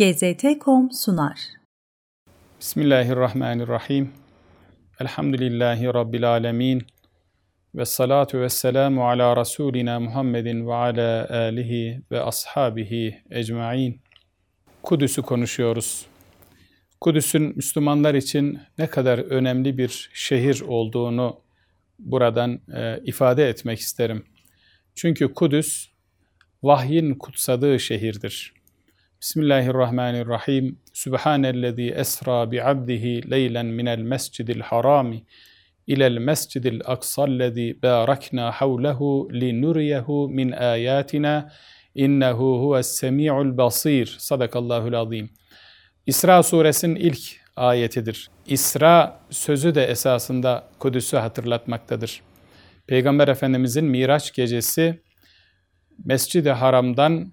GZT.com sunar. Bismillahirrahmanirrahim. Elhamdülillahi Rabbil alemin. Ve salatu ve selamu ala Resulina Muhammedin ve ala alihi ve ashabihi ecmain. Kudüs'ü konuşuyoruz. Kudüs'ün Müslümanlar için ne kadar önemli bir şehir olduğunu buradan e, ifade etmek isterim. Çünkü Kudüs vahyin kutsadığı şehirdir. Bismillahirrahmanirrahim. Sübhanellezî esra bi abdihi leylen minel mescidil harami ilel mescidil aksallezî bârakna havlehu linuriyehu min âyâtina innehu huves semî'ul basîr. Sadakallahul azîm. İsra suresinin ilk ayetidir. İsra sözü de esasında Kudüs'ü hatırlatmaktadır. Peygamber Efendimizin Miraç gecesi Mescid-i Haram'dan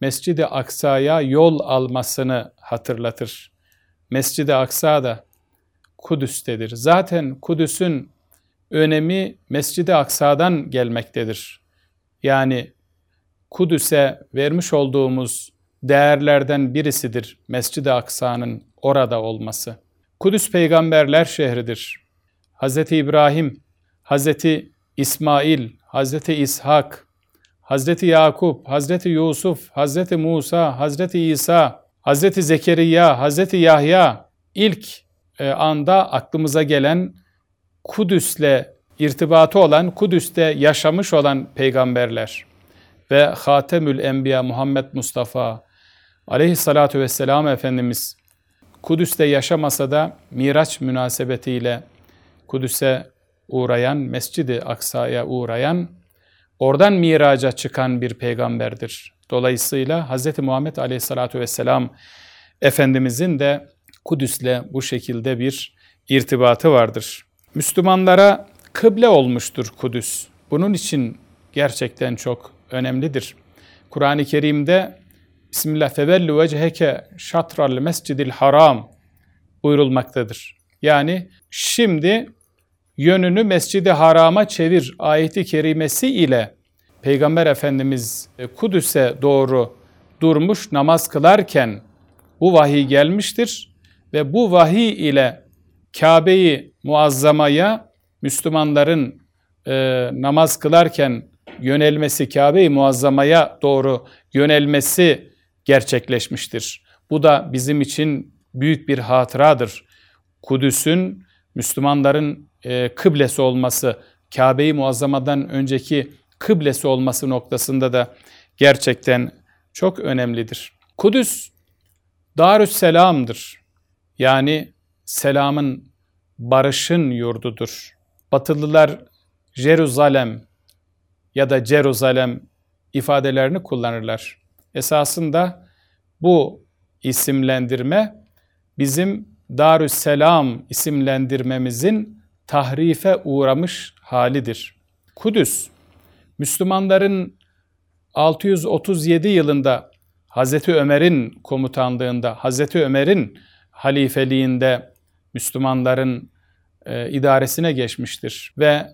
Mescid-i Aksa'ya yol almasını hatırlatır. Mescid-i Aksa da Kudüs'tedir. Zaten Kudüs'ün önemi Mescid-i Aksa'dan gelmektedir. Yani Kudüs'e vermiş olduğumuz değerlerden birisidir Mescid-i Aksa'nın orada olması. Kudüs peygamberler şehridir. Hz. İbrahim, Hz. İsmail, Hz. İshak, Hazreti Yakup, Hazreti Yusuf, Hazreti Musa, Hazreti İsa, Hazreti Zekeriya, Hazreti Yahya ilk e, anda aklımıza gelen Kudüs'le irtibatı olan, Kudüs'te yaşamış olan peygamberler ve Hatemül Enbiya Muhammed Mustafa aleyhissalatu vesselam Efendimiz Kudüs'te yaşamasa da Miraç münasebetiyle Kudüs'e uğrayan, Mescid-i Aksa'ya uğrayan oradan miraca çıkan bir peygamberdir. Dolayısıyla Hz. Muhammed Aleyhisselatü Vesselam Efendimizin de Kudüs'le bu şekilde bir irtibatı vardır. Müslümanlara kıble olmuştur Kudüs. Bunun için gerçekten çok önemlidir. Kur'an-ı Kerim'de Bismillah fevellu vecheke şatral mescidil haram buyurulmaktadır. Yani şimdi yönünü Mescid-i Haram'a çevir ayeti kerimesi ile Peygamber Efendimiz e, Kudüs'e doğru durmuş namaz kılarken bu vahiy gelmiştir ve bu vahiy ile Kabe'yi muazzamaya Müslümanların e, namaz kılarken yönelmesi, Kabe-i muazzamaya doğru yönelmesi gerçekleşmiştir. Bu da bizim için büyük bir hatıradır. Kudüs'ün Müslümanların e, kıblesi olması, Kabe-i Muazzama'dan önceki kıblesi olması noktasında da gerçekten çok önemlidir. Kudüs Darüsselam'dır. Yani selamın, barışın yurdudur. Batılılar Jeruzalem ya da Ceruzalem ifadelerini kullanırlar. Esasında bu isimlendirme bizim Darüsselam isimlendirmemizin tahrife uğramış halidir. Kudüs, Müslümanların 637 yılında Hazreti Ömer'in komutanlığında, Hazreti Ömer'in halifeliğinde Müslümanların e, idaresine geçmiştir ve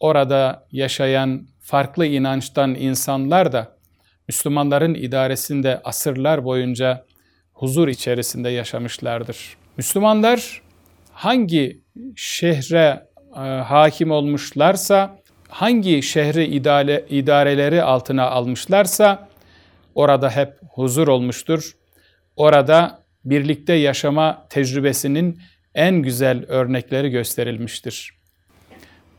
orada yaşayan farklı inançtan insanlar da Müslümanların idaresinde asırlar boyunca huzur içerisinde yaşamışlardır. Müslümanlar hangi şehre e, hakim olmuşlarsa, hangi şehri idare, idareleri altına almışlarsa orada hep huzur olmuştur. Orada birlikte yaşama tecrübesinin en güzel örnekleri gösterilmiştir.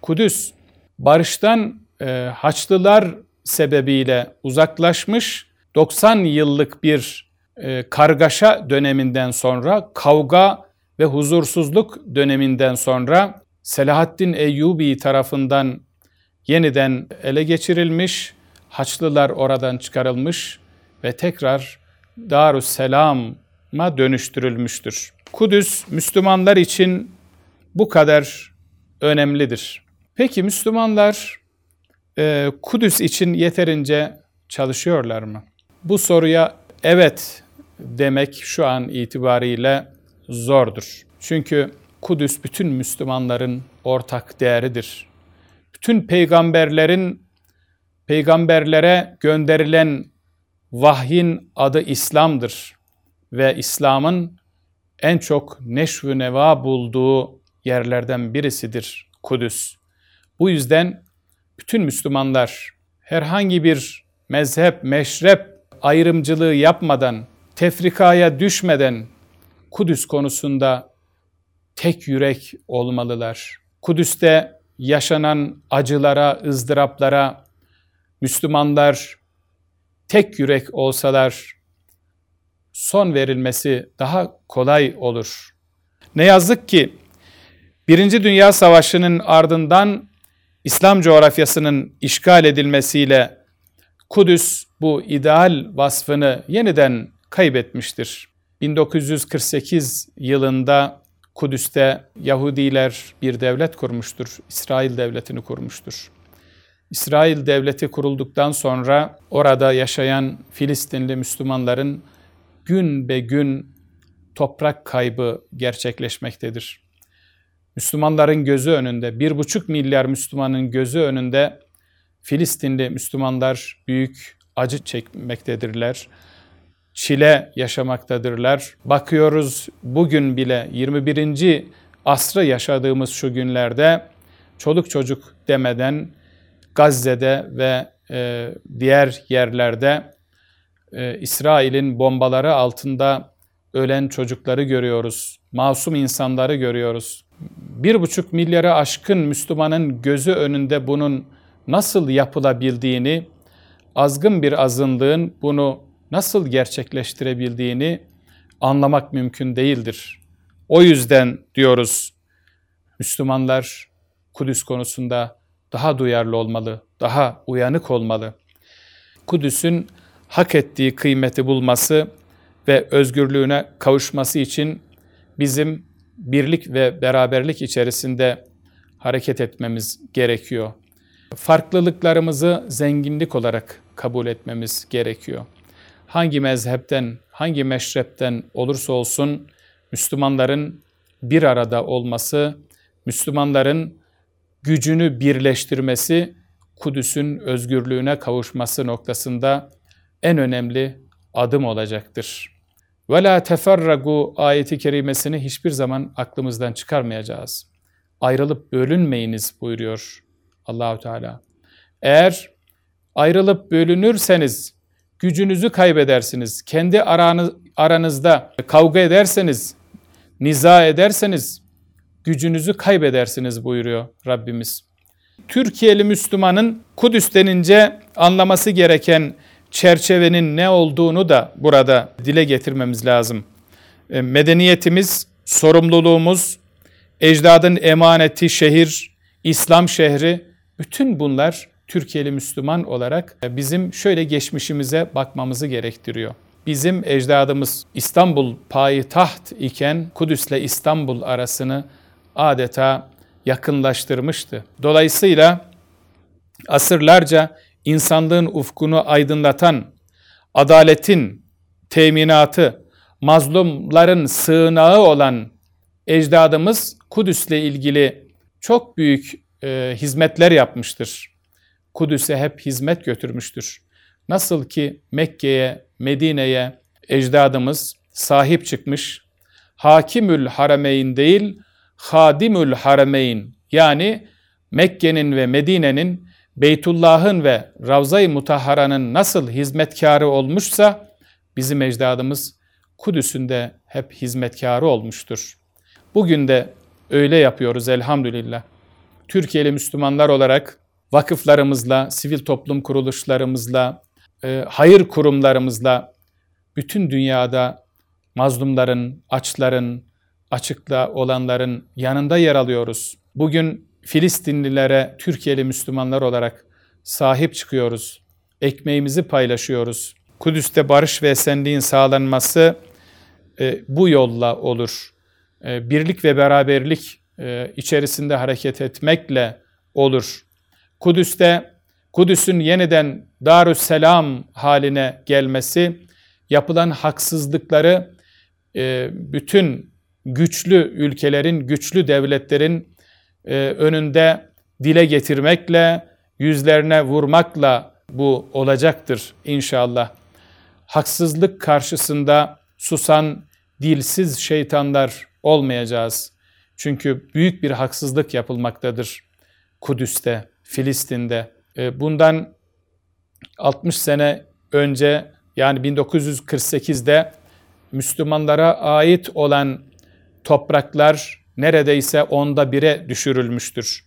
Kudüs, barıştan e, Haçlılar sebebiyle uzaklaşmış, 90 yıllık bir e, kargaşa döneminden sonra kavga ve huzursuzluk döneminden sonra Selahaddin Eyyubi tarafından yeniden ele geçirilmiş, Haçlılar oradan çıkarılmış ve tekrar Darüsselam'a dönüştürülmüştür. Kudüs Müslümanlar için bu kadar önemlidir. Peki Müslümanlar e, Kudüs için yeterince çalışıyorlar mı? Bu soruya evet demek şu an itibariyle zordur. Çünkü Kudüs bütün Müslümanların ortak değeridir. Bütün peygamberlerin peygamberlere gönderilen vahyin adı İslam'dır. ve İslam'ın en çok neşvü neva bulduğu yerlerden birisidir Kudüs. Bu yüzden bütün Müslümanlar herhangi bir mezhep, meşrep ayrımcılığı yapmadan, tefrikaya düşmeden Kudüs konusunda tek yürek olmalılar. Kudüs'te yaşanan acılara, ızdıraplara Müslümanlar tek yürek olsalar son verilmesi daha kolay olur. Ne yazık ki Birinci Dünya Savaşı'nın ardından İslam coğrafyasının işgal edilmesiyle Kudüs bu ideal vasfını yeniden kaybetmiştir. 1948 yılında Kudüs'te Yahudiler bir devlet kurmuştur. İsrail devletini kurmuştur. İsrail devleti kurulduktan sonra orada yaşayan Filistinli Müslümanların gün be gün toprak kaybı gerçekleşmektedir. Müslümanların gözü önünde, bir buçuk milyar Müslümanın gözü önünde Filistinli Müslümanlar büyük acı çekmektedirler. Çile yaşamaktadırlar. Bakıyoruz bugün bile 21. asrı yaşadığımız şu günlerde çoluk çocuk demeden Gazze'de ve e, diğer yerlerde e, İsrail'in bombaları altında ölen çocukları görüyoruz. Masum insanları görüyoruz. Bir buçuk milyara aşkın Müslümanın gözü önünde bunun nasıl yapılabildiğini, azgın bir azınlığın bunu nasıl gerçekleştirebildiğini anlamak mümkün değildir. O yüzden diyoruz Müslümanlar Kudüs konusunda daha duyarlı olmalı, daha uyanık olmalı. Kudüs'ün hak ettiği kıymeti bulması ve özgürlüğüne kavuşması için bizim birlik ve beraberlik içerisinde hareket etmemiz gerekiyor. Farklılıklarımızı zenginlik olarak kabul etmemiz gerekiyor. Hangi mezhepten, hangi meşrepten olursa olsun Müslümanların bir arada olması, Müslümanların gücünü birleştirmesi, Kudüs'ün özgürlüğüne kavuşması noktasında en önemli adım olacaktır. Ve la ayeti kerimesini hiçbir zaman aklımızdan çıkarmayacağız. Ayrılıp bölünmeyiniz buyuruyor Allahu Teala. Eğer ayrılıp bölünürseniz gücünüzü kaybedersiniz. Kendi aranız, aranızda kavga ederseniz, niza ederseniz gücünüzü kaybedersiniz buyuruyor Rabbimiz. Türkiye'li Müslümanın Kudüs denince anlaması gereken çerçevenin ne olduğunu da burada dile getirmemiz lazım. E, medeniyetimiz, sorumluluğumuz, ecdadın emaneti şehir, İslam şehri, bütün bunlar Türkiye'li Müslüman olarak bizim şöyle geçmişimize bakmamızı gerektiriyor. Bizim ecdadımız İstanbul payitaht iken Kudüs'le İstanbul arasını adeta yakınlaştırmıştı. Dolayısıyla asırlarca insanlığın ufkunu aydınlatan, adaletin teminatı, mazlumların sığınağı olan ecdadımız Kudüs'le ilgili çok büyük e, hizmetler yapmıştır. Kudüs'e hep hizmet götürmüştür. Nasıl ki Mekke'ye, Medine'ye ecdadımız sahip çıkmış, Hakimül Harameyn değil, Hadimül Harameyn yani Mekke'nin ve Medine'nin Beytullah'ın ve Ravza-i Mutahhara'nın nasıl hizmetkarı olmuşsa bizim ecdadımız Kudüs'ün de hep hizmetkarı olmuştur. Bugün de öyle yapıyoruz elhamdülillah. Türkiye'li Müslümanlar olarak vakıflarımızla, sivil toplum kuruluşlarımızla, e, hayır kurumlarımızla bütün dünyada mazlumların, açların, açıkta olanların yanında yer alıyoruz. Bugün Filistinlilere Türkiye'li Müslümanlar olarak sahip çıkıyoruz. Ekmeğimizi paylaşıyoruz. Kudüs'te barış ve esenliğin sağlanması e, bu yolla olur. E, birlik ve beraberlik e, içerisinde hareket etmekle olur. Kudüs'te Kudüs'ün yeniden Darüsselam haline gelmesi, yapılan haksızlıkları e, bütün güçlü ülkelerin, güçlü devletlerin e, önünde dile getirmekle, yüzlerine vurmakla bu olacaktır inşallah. Haksızlık karşısında susan, dilsiz şeytanlar olmayacağız. Çünkü büyük bir haksızlık yapılmaktadır Kudüs'te, Filistin'de. E, bundan 60 sene önce yani 1948'de Müslümanlara ait olan topraklar neredeyse onda bire düşürülmüştür.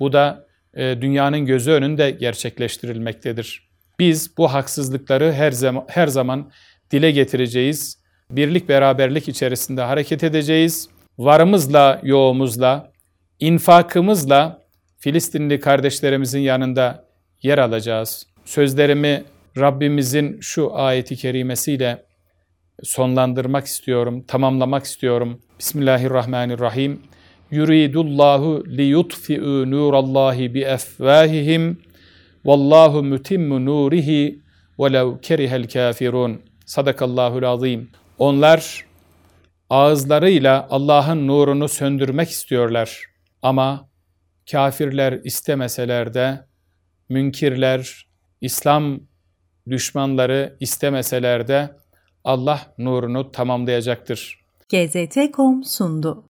Bu da e, dünyanın gözü önünde gerçekleştirilmektedir. Biz bu haksızlıkları her zaman her zaman dile getireceğiz. Birlik beraberlik içerisinde hareket edeceğiz. Varımızla, yoğumuzla, infakımızla Filistinli kardeşlerimizin yanında yer alacağız. Sözlerimi Rabbimizin şu ayeti kerimesiyle sonlandırmak istiyorum, tamamlamak istiyorum. Bismillahirrahmanirrahim. Yuridullahu li yutfi'u nurallahi bi efvahihim vallahu mutimmu nurihi velev kerihel kafirun. Sadakallahul azim. Onlar ağızlarıyla Allah'ın nurunu söndürmek istiyorlar. Ama kafirler istemeseler de münkirler, İslam düşmanları istemeseler de Allah nurunu tamamlayacaktır. GZT.com sundu.